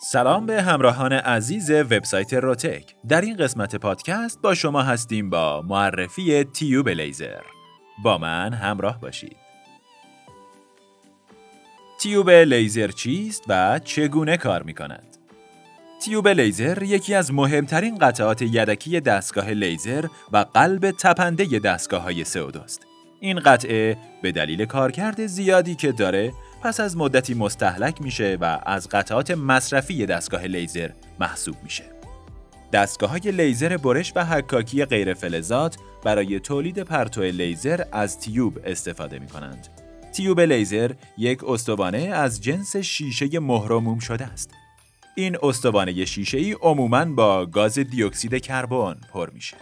سلام به همراهان عزیز وبسایت روتک. در این قسمت پادکست با شما هستیم با معرفی تیوب لیزر. با من همراه باشید. تیوب لیزر چیست و چگونه کار می کند؟ تیوب لیزر یکی از مهمترین قطعات یدکی دستگاه لیزر و قلب تپنده دستگاه های است. این قطعه به دلیل کارکرد زیادی که داره پس از مدتی مستهلک میشه و از قطعات مصرفی دستگاه لیزر محسوب میشه. دستگاه های لیزر برش و حکاکی غیر فلزات برای تولید پرتو لیزر از تیوب استفاده می کنند. تیوب لیزر یک استوانه از جنس شیشه مهرموم شده است. این استوانه شیشه ای عموماً با گاز دیوکسید کربن پر میشه.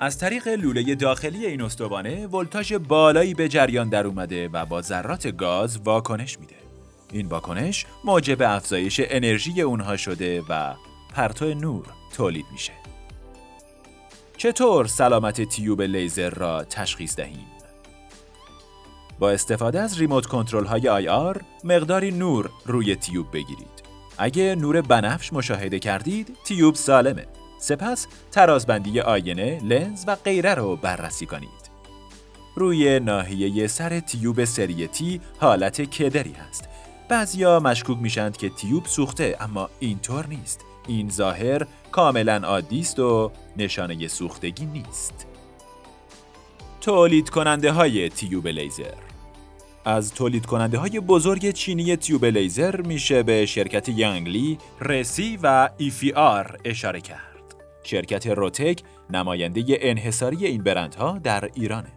از طریق لوله داخلی این استوانه ولتاژ بالایی به جریان در اومده و با ذرات گاز واکنش میده. این واکنش موجب افزایش انرژی اونها شده و پرتو نور تولید میشه. چطور سلامت تیوب لیزر را تشخیص دهیم؟ با استفاده از ریموت کنترل های آی آر مقداری نور روی تیوب بگیرید. اگه نور بنفش مشاهده کردید، تیوب سالمه. سپس ترازبندی آینه، لنز و غیره رو بررسی کنید. روی ناحیه سر تیوب سری تی حالت کدری هست. بعضیا مشکوک میشند که تیوب سوخته اما اینطور نیست. این ظاهر کاملا عادی است و نشانه سوختگی نیست. تولید کننده های تیوب لیزر از تولید کننده های بزرگ چینی تیوب لیزر میشه به شرکت یانگلی، رسی و ایفی آر اشاره کرد. شرکت روتک نماینده انحصاری این برندها در ایرانه.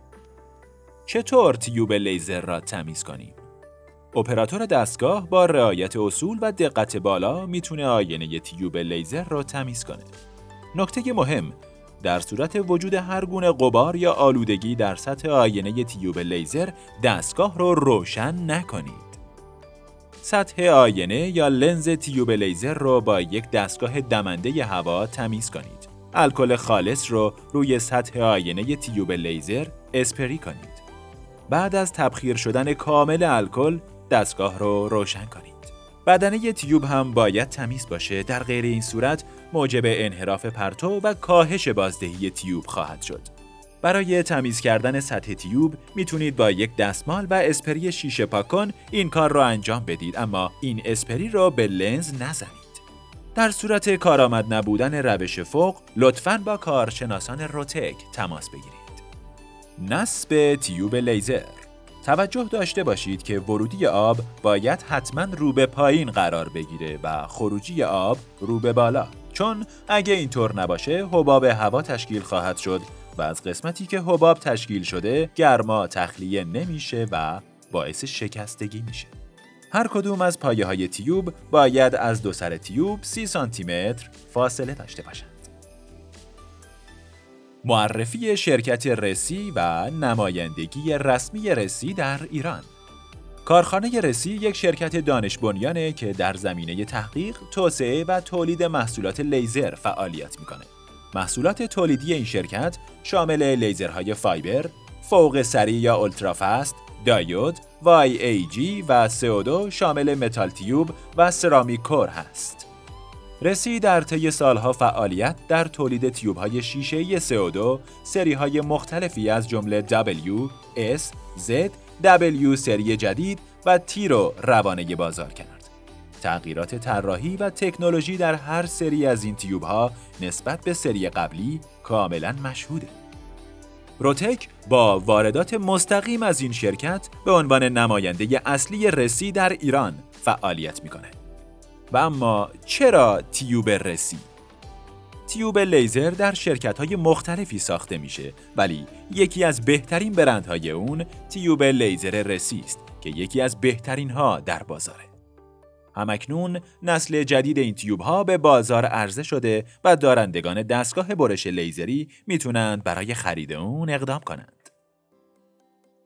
چطور تیوب لیزر را تمیز کنیم؟ اپراتور دستگاه با رعایت اصول و دقت بالا می‌تونه آینه تیوب لیزر را تمیز کنه. نکته مهم در صورت وجود هر گونه غبار یا آلودگی در سطح آینه تیوب لیزر دستگاه رو روشن نکنید. سطح آینه یا لنز تیوب لیزر رو با یک دستگاه دمنده هوا تمیز کنید. الکل خالص رو روی سطح آینه تیوب لیزر اسپری کنید. بعد از تبخیر شدن کامل الکل دستگاه رو روشن کنید. بدنه تیوب هم باید تمیز باشه در غیر این صورت موجب انحراف پرتو و کاهش بازدهی تیوب خواهد شد. برای تمیز کردن سطح تیوب می‌تونید با یک دستمال و اسپری شیشه پاکن این کار را انجام بدید اما این اسپری را به لنز نزنید. در صورت کارآمد نبودن روش فوق لطفاً با کارشناسان روتک تماس بگیرید. نصب تیوب لیزر توجه داشته باشید که ورودی آب باید حتما رو به پایین قرار بگیره و خروجی آب رو به بالا چون اگه اینطور نباشه حباب هوا تشکیل خواهد شد و از قسمتی که حباب تشکیل شده گرما تخلیه نمیشه و باعث شکستگی میشه هر کدوم از پایه های تیوب باید از دو سر تیوب 30 سانتی متر فاصله داشته باشند. معرفی شرکت رسی و نمایندگی رسمی رسی در ایران کارخانه رسی یک شرکت دانش بنیانه که در زمینه تحقیق، توسعه و تولید محصولات لیزر فعالیت می‌کنه. محصولات تولیدی این شرکت شامل لیزرهای fiber، فوق سریع یا ultrafast، diode، YAG و CO2 شامل metal tube و ceramic core هست. رسی در طی سالها فعالیت در تولید تیوب های شیشه CO2 سری های مختلفی از جمله W, S, Z, W سری جدید و T رو روانه بازار کرد. تغییرات طراحی و تکنولوژی در هر سری از این تیوب ها نسبت به سری قبلی کاملا مشهوده. روتک با واردات مستقیم از این شرکت به عنوان نماینده اصلی رسی در ایران فعالیت می‌کنه. و اما چرا تیوب رسی؟ تیوب لیزر در شرکت های مختلفی ساخته میشه ولی یکی از بهترین برندهای اون تیوب لیزر رسی است که یکی از بهترین ها در بازاره. همکنون نسل جدید این تیوب ها به بازار عرضه شده و دارندگان دستگاه برش لیزری می‌تونند برای خرید اون اقدام کنند.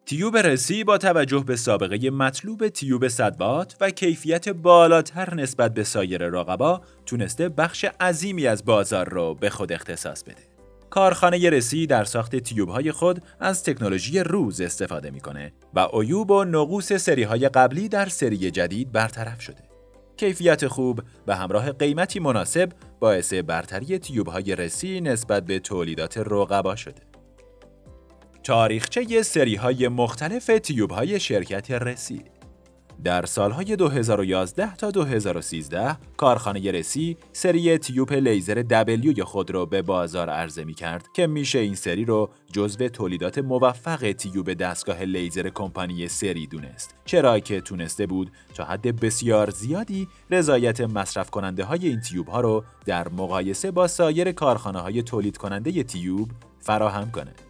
تیوب رسی با توجه به سابقه مطلوب تیوب صدوات و کیفیت بالاتر نسبت به سایر رقبا تونسته بخش عظیمی از بازار رو به خود اختصاص بده. کارخانه رسی در ساخت تیوب های خود از تکنولوژی روز استفاده می‌کنه و عیوب و نقوص سری های قبلی در سری جدید برطرف شده. کیفیت خوب و همراه قیمتی مناسب باعث برتری تیوب های رسی نسبت به تولیدات رقبا شده. تاریخچه سری های مختلف تیوب های شرکت رسی در سالهای 2011 تا 2013 کارخانه رسی سری تیوب لیزر W خود را به بازار عرضه می کرد که میشه این سری رو جزو تولیدات موفق تیوب دستگاه لیزر کمپانی سری دونست چرا که تونسته بود تا حد بسیار زیادی رضایت مصرف کننده های این تیوب ها رو در مقایسه با سایر کارخانه های تولید کننده تیوب فراهم کنه.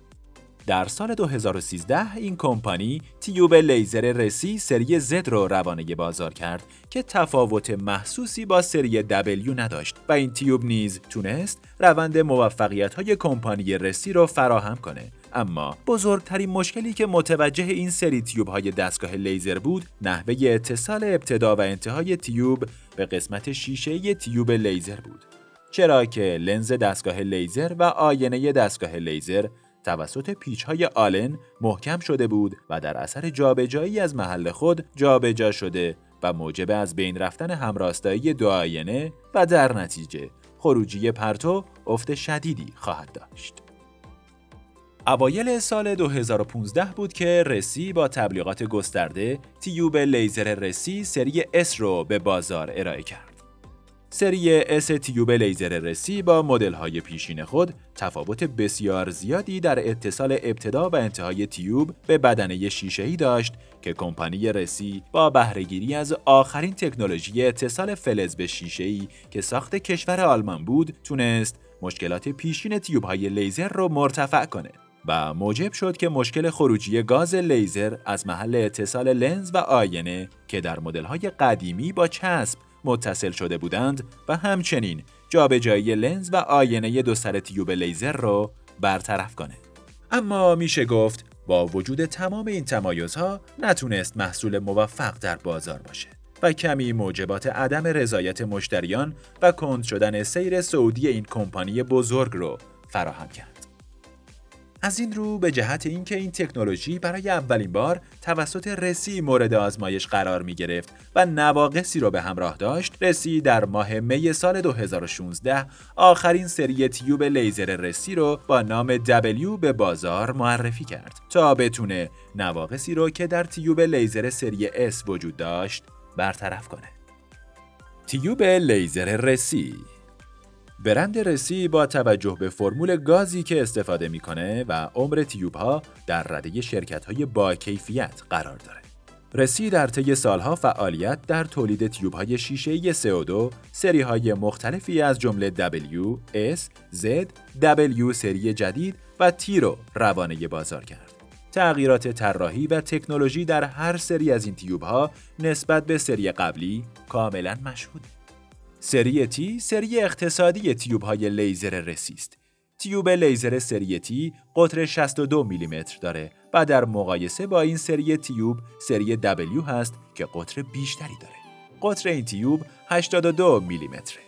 در سال 2013 این کمپانی تیوب لیزر رسی سری Z رو روانه بازار کرد که تفاوت محسوسی با سری W نداشت و این تیوب نیز تونست روند موفقیت های کمپانی رسی رو فراهم کنه. اما بزرگترین مشکلی که متوجه این سری تیوب های دستگاه لیزر بود نحوه اتصال ابتدا و انتهای تیوب به قسمت شیشه تیوب لیزر بود. چرا که لنز دستگاه لیزر و آینه دستگاه لیزر توسط پیچ های آلن محکم شده بود و در اثر جابجایی از محل خود جابجا شده و موجب از بین رفتن همراستایی دو آینه و در نتیجه خروجی پرتو افت شدیدی خواهد داشت. اوایل سال 2015 بود که رسی با تبلیغات گسترده تیوب لیزر رسی سری S رو به بازار ارائه کرد. سری S تیوب لیزر رسی با مدل های پیشین خود تفاوت بسیار زیادی در اتصال ابتدا و انتهای تیوب به بدنه شیشه‌ای داشت که کمپانی رسی با بهره‌گیری از آخرین تکنولوژی اتصال فلز به شیشه‌ای که ساخت کشور آلمان بود تونست مشکلات پیشین تیوب های لیزر رو مرتفع کنه و موجب شد که مشکل خروجی گاز لیزر از محل اتصال لنز و آینه که در های قدیمی با چسب متصل شده بودند و همچنین جابجایی لنز و آینه دو سر تیوب لیزر رو برطرف کنه. اما میشه گفت با وجود تمام این تمایزها نتونست محصول موفق در بازار باشه و کمی موجبات عدم رضایت مشتریان و کند شدن سیر سعودی این کمپانی بزرگ رو فراهم کرد. از این رو به جهت اینکه این تکنولوژی برای اولین بار توسط رسی مورد آزمایش قرار می گرفت و نواقصی را به همراه داشت رسی در ماه می سال 2016 آخرین سری تیوب لیزر رسی رو با نام W به بازار معرفی کرد تا بتونه نواقصی رو که در تیوب لیزر سری S وجود داشت برطرف کنه. تیوب لیزر رسی برند رسی با توجه به فرمول گازی که استفاده می‌کنه و عمر تیوب ها در رده شرکت های با کیفیت قرار داره. رسی در طی سالها فعالیت در تولید تیوب های شیشه CO2 سری های مختلفی از جمله W, S, Z, W سری جدید و T رو روانه بازار کرد. تغییرات طراحی و تکنولوژی در هر سری از این تیوب ها نسبت به سری قبلی کاملا مشهوده. سری تی سری اقتصادی تیوب های لیزر رسیست. تیوب لیزر سری تی قطر 62 میلیمتر داره و در مقایسه با این سری تیوب سری W هست که قطر بیشتری داره. قطر این تیوب 82 میلیمتره.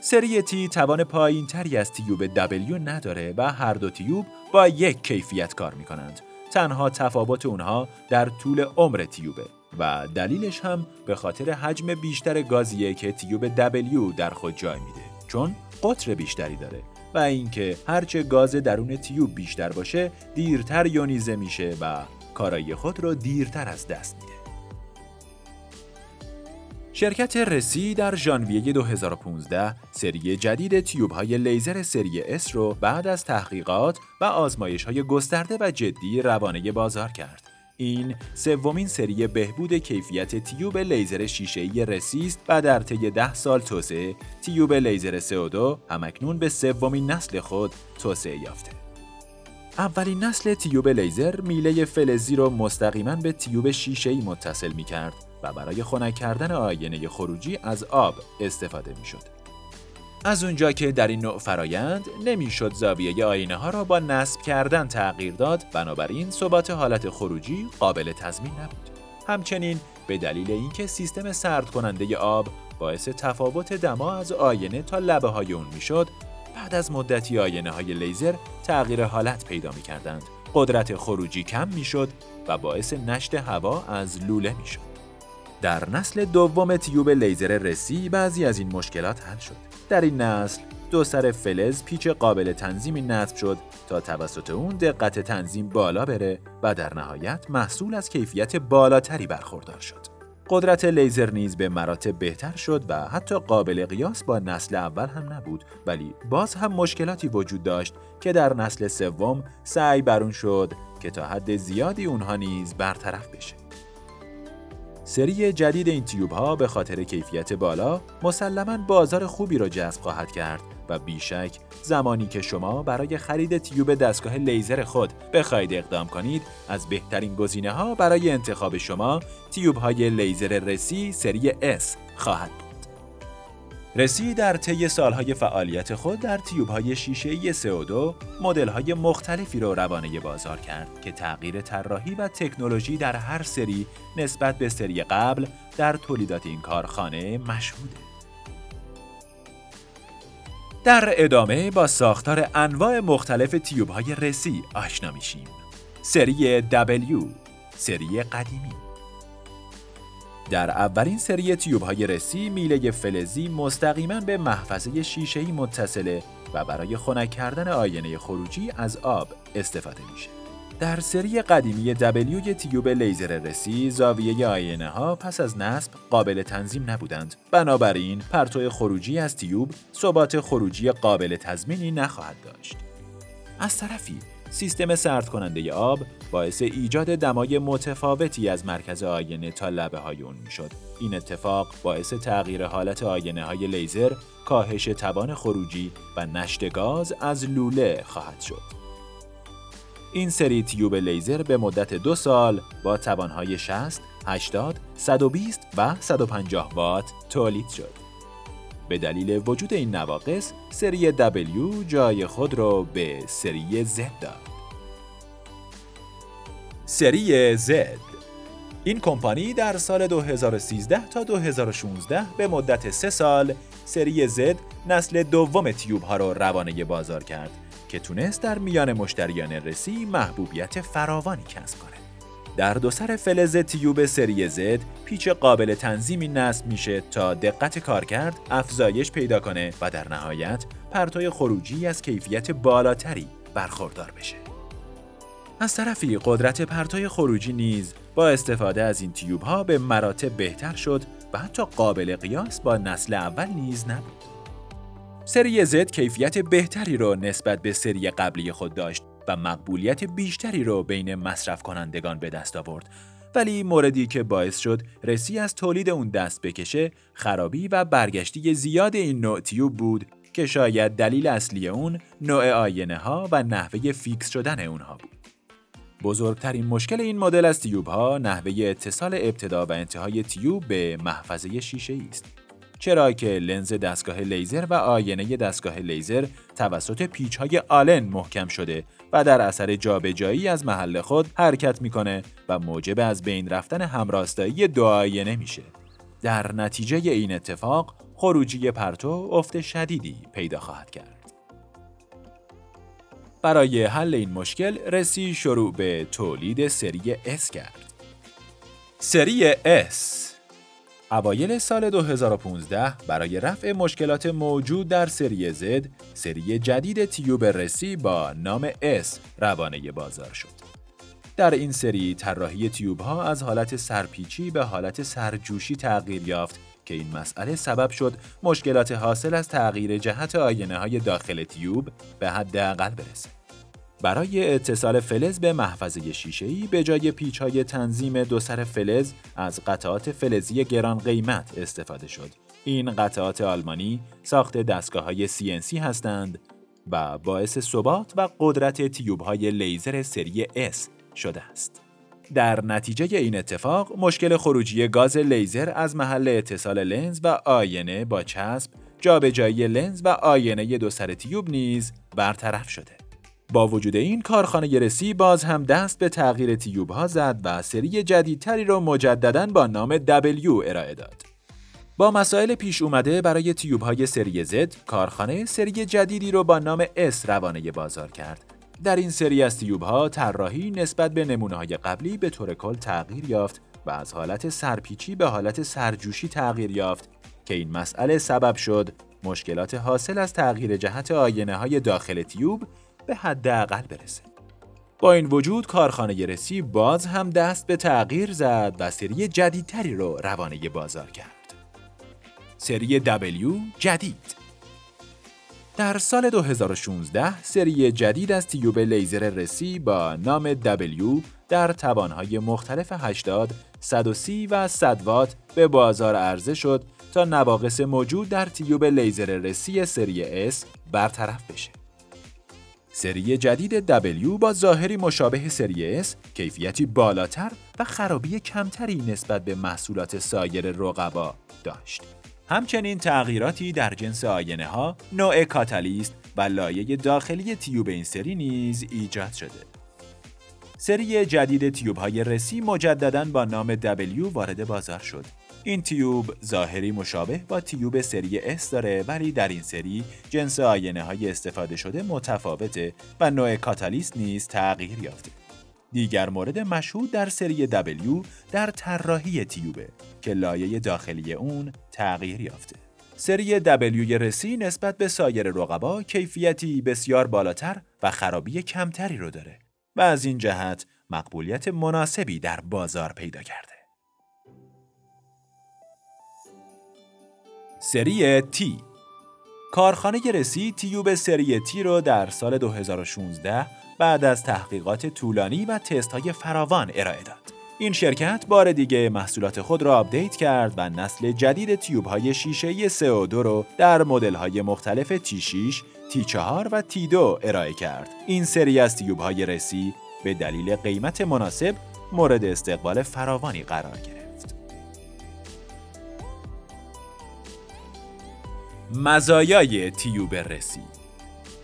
سری تی توان پایین تری از تیوب W نداره و هر دو تیوب با یک کیفیت کار می کنند. تنها تفاوت اونها در طول عمر تیوبه. و دلیلش هم به خاطر حجم بیشتر گازیه که تیوب W در خود جای میده چون قطر بیشتری داره و اینکه هرچه گاز درون تیوب بیشتر باشه دیرتر یونیزه میشه و کارایی خود رو دیرتر از دست میده شرکت رسی در ژانویه 2015 سری جدید تیوب های لیزر سری S رو بعد از تحقیقات و آزمایش های گسترده و جدی روانه بازار کرد. این سومین سری بهبود کیفیت تیوب لیزر شیشه‌ای رسیست و در طی ده سال توسعه تیوب لیزر CO2 همکنون به سومین نسل خود توسعه یافته. اولین نسل تیوب لیزر میله فلزی را مستقیما به تیوب شیشه‌ای متصل می کرد و برای خنک کردن آینه خروجی از آب استفاده می شد. از اونجا که در این نوع فرایند نمی‌شد زاویه آینه ها را با نصب کردن تغییر داد بنابراین ثبات حالت خروجی قابل تضمین نبود همچنین به دلیل اینکه سیستم سرد کننده آب باعث تفاوت دما از آینه تا لبه های اون می‌شد بعد از مدتی آینه های لیزر تغییر حالت پیدا می کردند. قدرت خروجی کم می شد و باعث نشت هوا از لوله می شد. در نسل دوم تیوب لیزر رسی بعضی از این مشکلات حل شد. در این نسل دو سر فلز پیچ قابل تنظیمی نصب شد تا توسط اون دقت تنظیم بالا بره و در نهایت محصول از کیفیت بالاتری برخوردار شد. قدرت لیزر نیز به مراتب بهتر شد و حتی قابل قیاس با نسل اول هم نبود ولی باز هم مشکلاتی وجود داشت که در نسل سوم سعی بر اون شد که تا حد زیادی اونها نیز برطرف بشه. سری جدید این تیوب ها به خاطر کیفیت بالا مسلما بازار خوبی را جذب خواهد کرد و بیشک زمانی که شما برای خرید تیوب دستگاه لیزر خود بخواهید اقدام کنید از بهترین گزینه ها برای انتخاب شما تیوب های لیزر رسی سری S خواهد بود. رسی در طی سالهای فعالیت خود در تیوب های شیشه CO2 مدل های مختلفی را روانه بازار کرد که تغییر طراحی و تکنولوژی در هر سری نسبت به سری قبل در تولیدات این کارخانه مشهوده. در ادامه با ساختار انواع مختلف تیوب های رسی آشنا میشیم. سری W سری قدیمی در اولین سری تیوب های رسی میله فلزی مستقیما به محفظه شیشه‌ای متصله و برای خنک کردن آینه خروجی از آب استفاده میشه. در سری قدیمی W تیوب لیزر رسی زاویه آینه ها پس از نصب قابل تنظیم نبودند بنابراین پرتو خروجی از تیوب ثبات خروجی قابل تضمینی نخواهد داشت از طرفی سیستم سرد کننده آب باعث ایجاد دمای متفاوتی از مرکز آینه تا لبه های اون می شد. این اتفاق باعث تغییر حالت آینه های لیزر، کاهش توان خروجی و نشت گاز از لوله خواهد شد. این سری تیوب لیزر به مدت دو سال با توانهای 60, 80, 120 و 150 وات تولید شد. به دلیل وجود این نواقص، سری W جای خود را به سری Z داد. سری Z این کمپانی در سال 2013 تا 2016 به مدت سه سال سری Z نسل دوم تیوب ها را روانه بازار کرد که تونست در میان مشتریان رسی محبوبیت فراوانی کسب کنه. در دو سر فلز تیوب سری زد پیچ قابل تنظیمی نصب میشه تا دقت کارکرد افزایش پیدا کنه و در نهایت پرتوی خروجی از کیفیت بالاتری برخوردار بشه. از طرفی قدرت پرتوی خروجی نیز با استفاده از این تیوب ها به مراتب بهتر شد و حتی قابل قیاس با نسل اول نیز نبود. سری Z کیفیت بهتری رو نسبت به سری قبلی خود داشت و مقبولیت بیشتری رو بین مصرف کنندگان به دست آورد ولی موردی که باعث شد رسی از تولید اون دست بکشه خرابی و برگشتی زیاد این نوع تیوب بود که شاید دلیل اصلی اون نوع آینه ها و نحوه fix شدن اونها بود. بزرگترین مشکل این مدل از تیوب ها نحوه اتصال ابتدا و انتهای تیوب به محفظه شیشه است. چرا که لنز دستگاه لیزر و آینه دستگاه لیزر توسط پیچ های آلن محکم شده و در اثر جابجایی از محل خود حرکت می‌کنه و موجب از بین رفتن همراستایی دو آینه میشه. در نتیجه این اتفاق خروجی پرتو افت شدیدی پیدا خواهد کرد. برای حل این مشکل رسی شروع به تولید سری S کرد. سری S اوایل سال 2015 برای رفع مشکلات موجود در سری Z، سری جدید تیوب رسی با نام S روانه بازار شد. در این سری طراحی تیوب ها از حالت سرپیچی به حالت سرجوشی تغییر یافت که این مسئله سبب شد مشکلات حاصل از تغییر جهت آینه های داخل تیوب به حداقل برسه. برای اتصال فلز به محفظه شیشه‌ای به جای پیچ‌های تنظیم دو سر فلز از قطعات فلزی گران قیمت استفاده شد. این قطعات آلمانی ساخت دستگاه‌های CNC هستند و باعث ثبات و قدرت تیوب‌های لیزر سری S شده است. در نتیجه این اتفاق مشکل خروجی گاز لیزر از محل اتصال لنز و آینه با چسب جابجایی لنز و آینه دو سر تیوب نیز برطرف شده. با وجود این کارخانه رسی باز هم دست به تغییر تیوب ها زد و سری جدیدتری را مجددا با نام W ارائه داد. با مسائل پیش اومده برای تیوب های سری Z، کارخانه سری جدیدی رو با نام S روانه بازار کرد. در این سری از تیوب ها طراحی نسبت به نمونه های قبلی به طور کل تغییر یافت و از حالت سرپیچی به حالت سرجوشی تغییر یافت که این مسئله سبب شد مشکلات حاصل از تغییر جهت آینه های داخل تیوب به حداقل برسه. با این وجود کارخانه رسی باز هم دست به تغییر زد و سری جدیدتری رو روانه بازار کرد. سری W جدید در سال 2016 سری جدید از تیوب لیزر رسی با نام W در توانهای مختلف 80 130 و 100 وات به بازار عرضه شد تا نواقص موجود در تیوب لیزر رسی سری S برطرف بشه. سری جدید W با ظاهری مشابه سری S، کیفیتی بالاتر و خرابی کمتری نسبت به محصولات سایر رقبا داشت. همچنین تغییراتی در جنس آینه ها، نوع کاتالیست و لایه داخلی تیوب این سری نیز ایجاد شده. سری جدید تیوب های رسی مجددا با نام W وارد بازار شد. این تیوب ظاهری مشابه با تیوب سری S داره ولی در این سری جنس آینه های استفاده شده متفاوته و نوع کاتالیست نیز تغییر یافته. دیگر مورد مشهود در سری W در طراحی تیوبه که لایه داخلی اون تغییر یافته. سری W رسی نسبت به سایر رقبا کیفیتی بسیار بالاتر و خرابی کمتری رو داره و از این جهت مقبولیت مناسبی در بازار پیدا کرده. سری T کارخانه رسی تیوب سری T رو در سال 2016 بعد از تحقیقات طولانی و تست های فراوان ارائه داد. این شرکت بار دیگه محصولات خود را update کرد و نسل جدید تیوب های شیشه CO2 رو در مدل های مختلف T6, T4 و T2 ارائه کرد. این سری از تیوب های رسی به دلیل قیمت مناسب مورد استقبال فراوانی قرار گرفت. مزایای تیوب رسی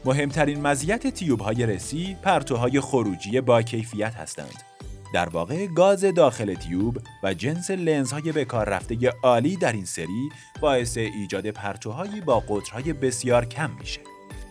مهمترین مزیت تیوب های رسی پرتوهای خروجی با کیفیت هستند. در واقع گاز داخل تیوب و جنس لنزهای به کار رفته عالی در این سری باعث ایجاد پرتوهایی با قطرهای بسیار کم میشه.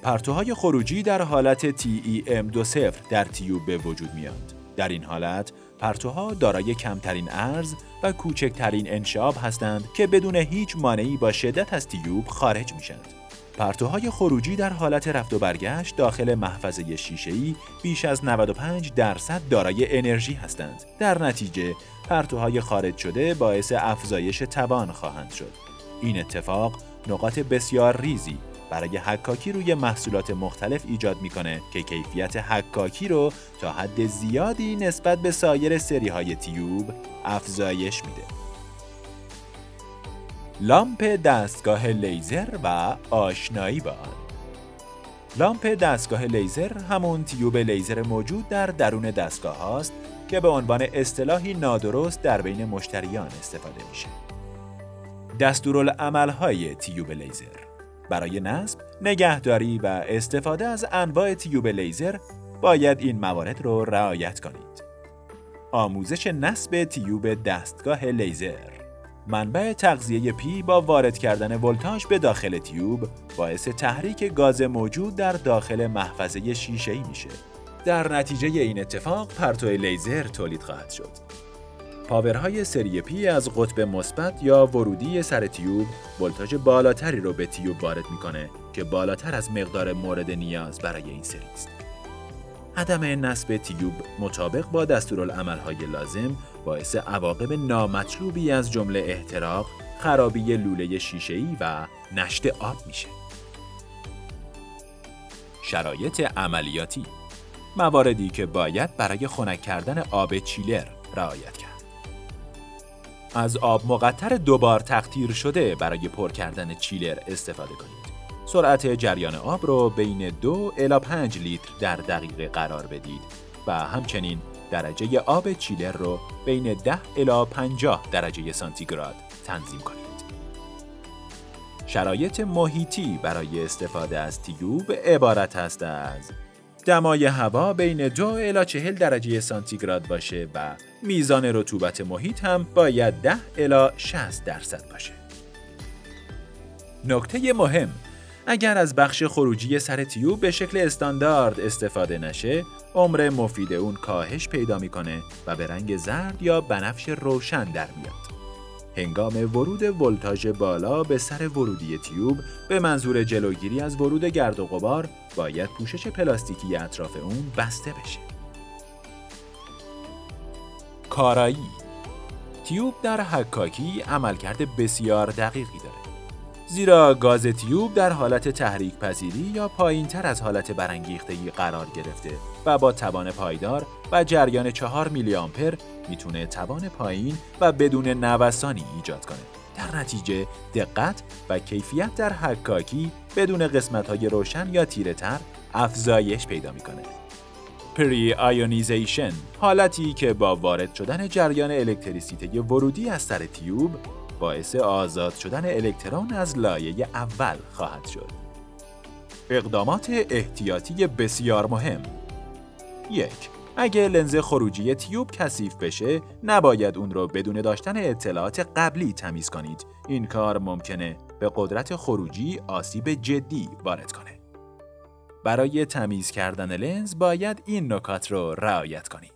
پرتوهای خروجی در حالت TEM20 در تیوب به وجود میاد. در این حالت پرتوها دارای کمترین ارز و کوچکترین انشاب هستند که بدون هیچ مانعی با شدت از تیوب خارج میشند. پرتوهای خروجی در حالت رفت و برگشت داخل محفظه شیشه‌ای بیش از 95 درصد دارای انرژی هستند. در نتیجه پرتوهای خارج شده باعث افزایش توان خواهند شد. این اتفاق نقاط بسیار ریزی برای حکاکی روی محصولات مختلف ایجاد می‌کنه که کیفیت حکاکی رو تا حد زیادی نسبت به سایر سری های تیوب افزایش میده. لامپ دستگاه لیزر و آشنایی با آن لامپ دستگاه لیزر همون تیوب لیزر موجود در درون دستگاه هاست که به عنوان اصطلاحی نادرست در بین مشتریان استفاده میشه. های تیوب لیزر برای نصب، نگهداری و استفاده از انواع تیوب لیزر باید این موارد رو رعایت کنید. آموزش نصب تیوب دستگاه لیزر منبع تغذیه P با وارد کردن ولتاژ به داخل تیوب باعث تحریک گاز موجود در داخل محفظه ای میشه. در نتیجه این اتفاق پرتو لیزر تولید خواهد شد. پاورهای سری P از قطب مثبت یا ورودی سر تیوب ولتاژ بالاتری رو به تیوب وارد می‌کنه که بالاتر از مقدار مورد نیاز برای این سری است. عدم نصب تیوب مطابق با دستورالعملهای لازم باعث عواقب نامطلوبی از جمله احتراق، خرابی لوله شیشه‌ای و نشت آب میشه. شرایط عملیاتی مواردی که باید برای خنک کردن آب چیلر رعایت کرد. از آب مقطر دوبار تقطیر شده برای پر کردن چیلر استفاده کنید. سرعت جریان آب رو بین دو الی 5 لیتر در دقیقه قرار بدید و همچنین درجه آب چیلر رو بین 10 الی 50 درجه سانتیگراد تنظیم کنید. شرایط محیطی برای استفاده از تیوب عبارت است از دمای هوا بین 2 الی 40 درجه سانتیگراد باشه و میزان رطوبت محیط هم باید 10 الی 60 درصد باشه. نکته مهم اگر از بخش خروجی سر تیوب به شکل استاندارد استفاده نشه، عمر مفید اون کاهش پیدا می‌کنه و به رنگ زرد یا بنفش روشن در میاد. هنگام ورود ولتاژ بالا به سر ورودی تیوب به منظور جلوگیری از ورود گرد و غبار باید پوشش پلاستیکی اطراف اون بسته بشه. کارایی تیوب در حکاکی عملکرد بسیار دقیقی داره. زیرا گاز تیوب در حالت تحریک پذیری یا پایین تر از حالت برانگیختگی قرار گرفته و با توان پایدار و جریان 4 میلی آمپر می‌تونه توان پایین و بدون نوسانی ایجاد کنه. در نتیجه دقت و کیفیت در حکاکی بدون قسمت های روشن یا تیره تر افزایش پیدا می‌کنه. pre-ionization حالتی که با وارد شدن جریان الکتریسیته ورودی از سر تیوب باعث آزاد شدن الکترون از لایه اول خواهد شد. اقدامات احتیاطی بسیار مهم یک اگه لنز خروجی تیوب کثیف بشه، نباید اون رو بدون داشتن اطلاعات قبلی تمیز کنید. این کار ممکنه به قدرت خروجی آسیب جدی وارد کنه. برای تمیز کردن لنز باید این نکات رو رعایت کنید.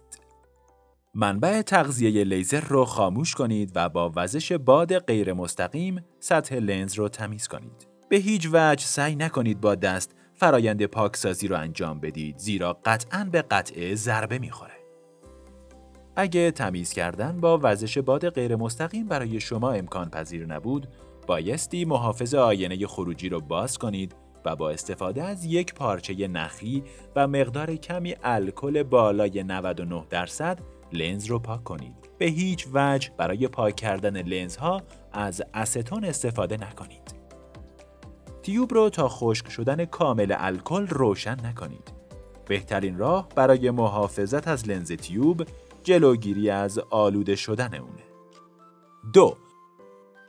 منبع تغذیه لیزر رو خاموش کنید و با وزش باد غیر مستقیم سطح لنز رو تمیز کنید. به هیچ وجه سعی نکنید با دست فرایند پاکسازی رو انجام بدید زیرا قطعا به قطعه ضربه می‌خوره. اگه تمیز کردن با وزش باد غیر مستقیم برای شما امکان پذیر نبود، بایستی محافظ آینه خروجی رو باز کنید و با استفاده از یک پارچه نخی و مقدار کمی الکل بالای 99 درصد لنز رو پاک کنید. به هیچ وجه برای پاک کردن لنز ها از استون استفاده نکنید. تیوب رو تا خشک شدن کامل الکل روشن نکنید. بهترین راه برای محافظت از لنز تیوب جلوگیری از آلوده شدن اونه. دو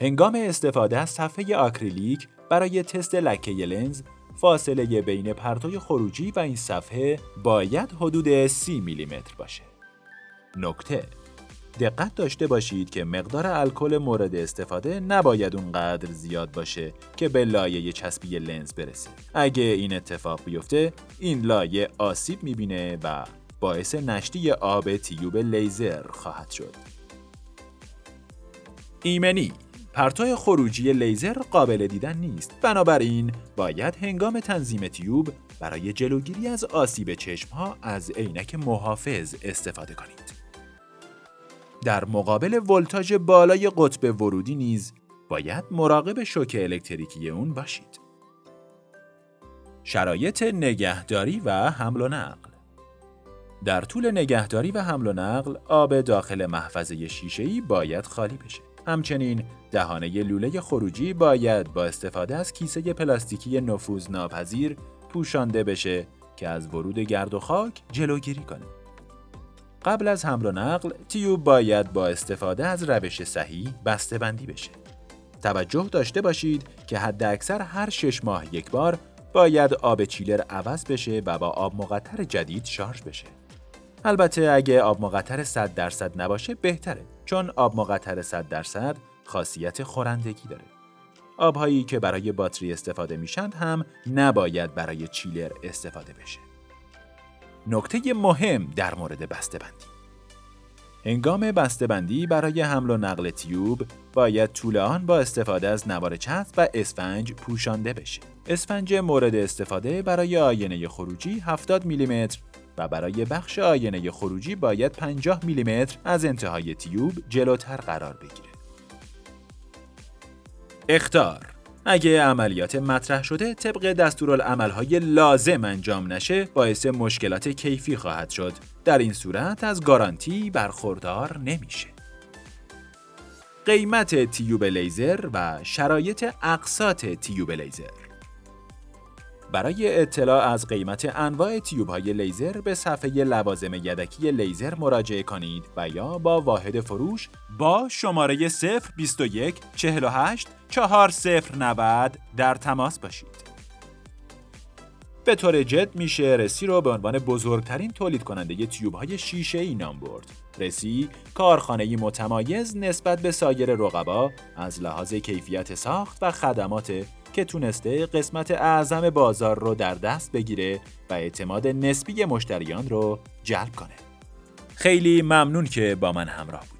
هنگام استفاده از صفحه آکریلیک برای تست لکه لنز فاصله بین پرتوی خروجی و این صفحه باید حدود 30 میلیمتر باشه. نکته دقت داشته باشید که مقدار الکل مورد استفاده نباید اونقدر زیاد باشه که به لایه چسبی لنز برسه. اگه این اتفاق بیفته، این لایه آسیب می‌بینه و باعث نشتی آب تیوب لیزر خواهد شد. ایمنی پرتو خروجی لیزر قابل دیدن نیست بنابراین باید هنگام تنظیم تیوب برای جلوگیری از آسیب چشم ها از عینک محافظ استفاده کنید. در مقابل ولتاژ بالای قطب ورودی نیز باید مراقب شوک الکتریکی اون باشید. شرایط نگهداری و حمل و نقل در طول نگهداری و حمل و نقل آب داخل محفظه شیشه‌ای باید خالی بشه. همچنین دهانه لوله خروجی باید با استفاده از کیسه پلاستیکی نفوذ ناپذیر پوشانده بشه که از ورود گرد و خاک جلوگیری کنه. قبل از حمل و نقل تیوب باید با استفاده از روش صحیح بسته بندی بشه. توجه داشته باشید که حد اکثر هر شش ماه یک بار باید آب چیلر عوض بشه و با آب مقطر جدید شارژ بشه. البته اگه آب مقطر 100 درصد نباشه بهتره چون آب مقطر 100 درصد خاصیت خورندگی داره. آبهایی که برای باتری استفاده میشند هم نباید برای چیلر استفاده بشه. نکته مهم در مورد بسته‌بندی هنگام بسته‌بندی برای حمل و نقل تیوب باید طول آن با استفاده از نوار چسب و اسفنج پوشانده بشه. اسفنج مورد استفاده برای آینه خروجی 70 میلیمتر و برای بخش آینه خروجی باید 50 میلیمتر از انتهای تیوب جلوتر قرار بگیره. اختار اگه عملیات مطرح شده طبق دستورالعملهای لازم انجام نشه باعث مشکلات کیفی خواهد شد. در این صورت از گارانتی برخوردار نمیشه. قیمت تیوب لیزر و شرایط اقساط تیوب لیزر. برای اطلاع از قیمت انواع تیوب های لیزر به صفحه لوازم یدکی لیزر مراجعه کنید و یا با واحد فروش با شماره 021 48 4090 در تماس باشید. به طور جد میشه رسی رو به عنوان بزرگترین تولید کننده تیوب های شیشه ای نام برد. رسی کارخانه متمایز نسبت به سایر رقبا از لحاظ کیفیت ساخت و خدمات که تونسته قسمت اعظم بازار رو در دست بگیره و اعتماد نسبی مشتریان رو جلب کنه. خیلی ممنون که با من همراه بود.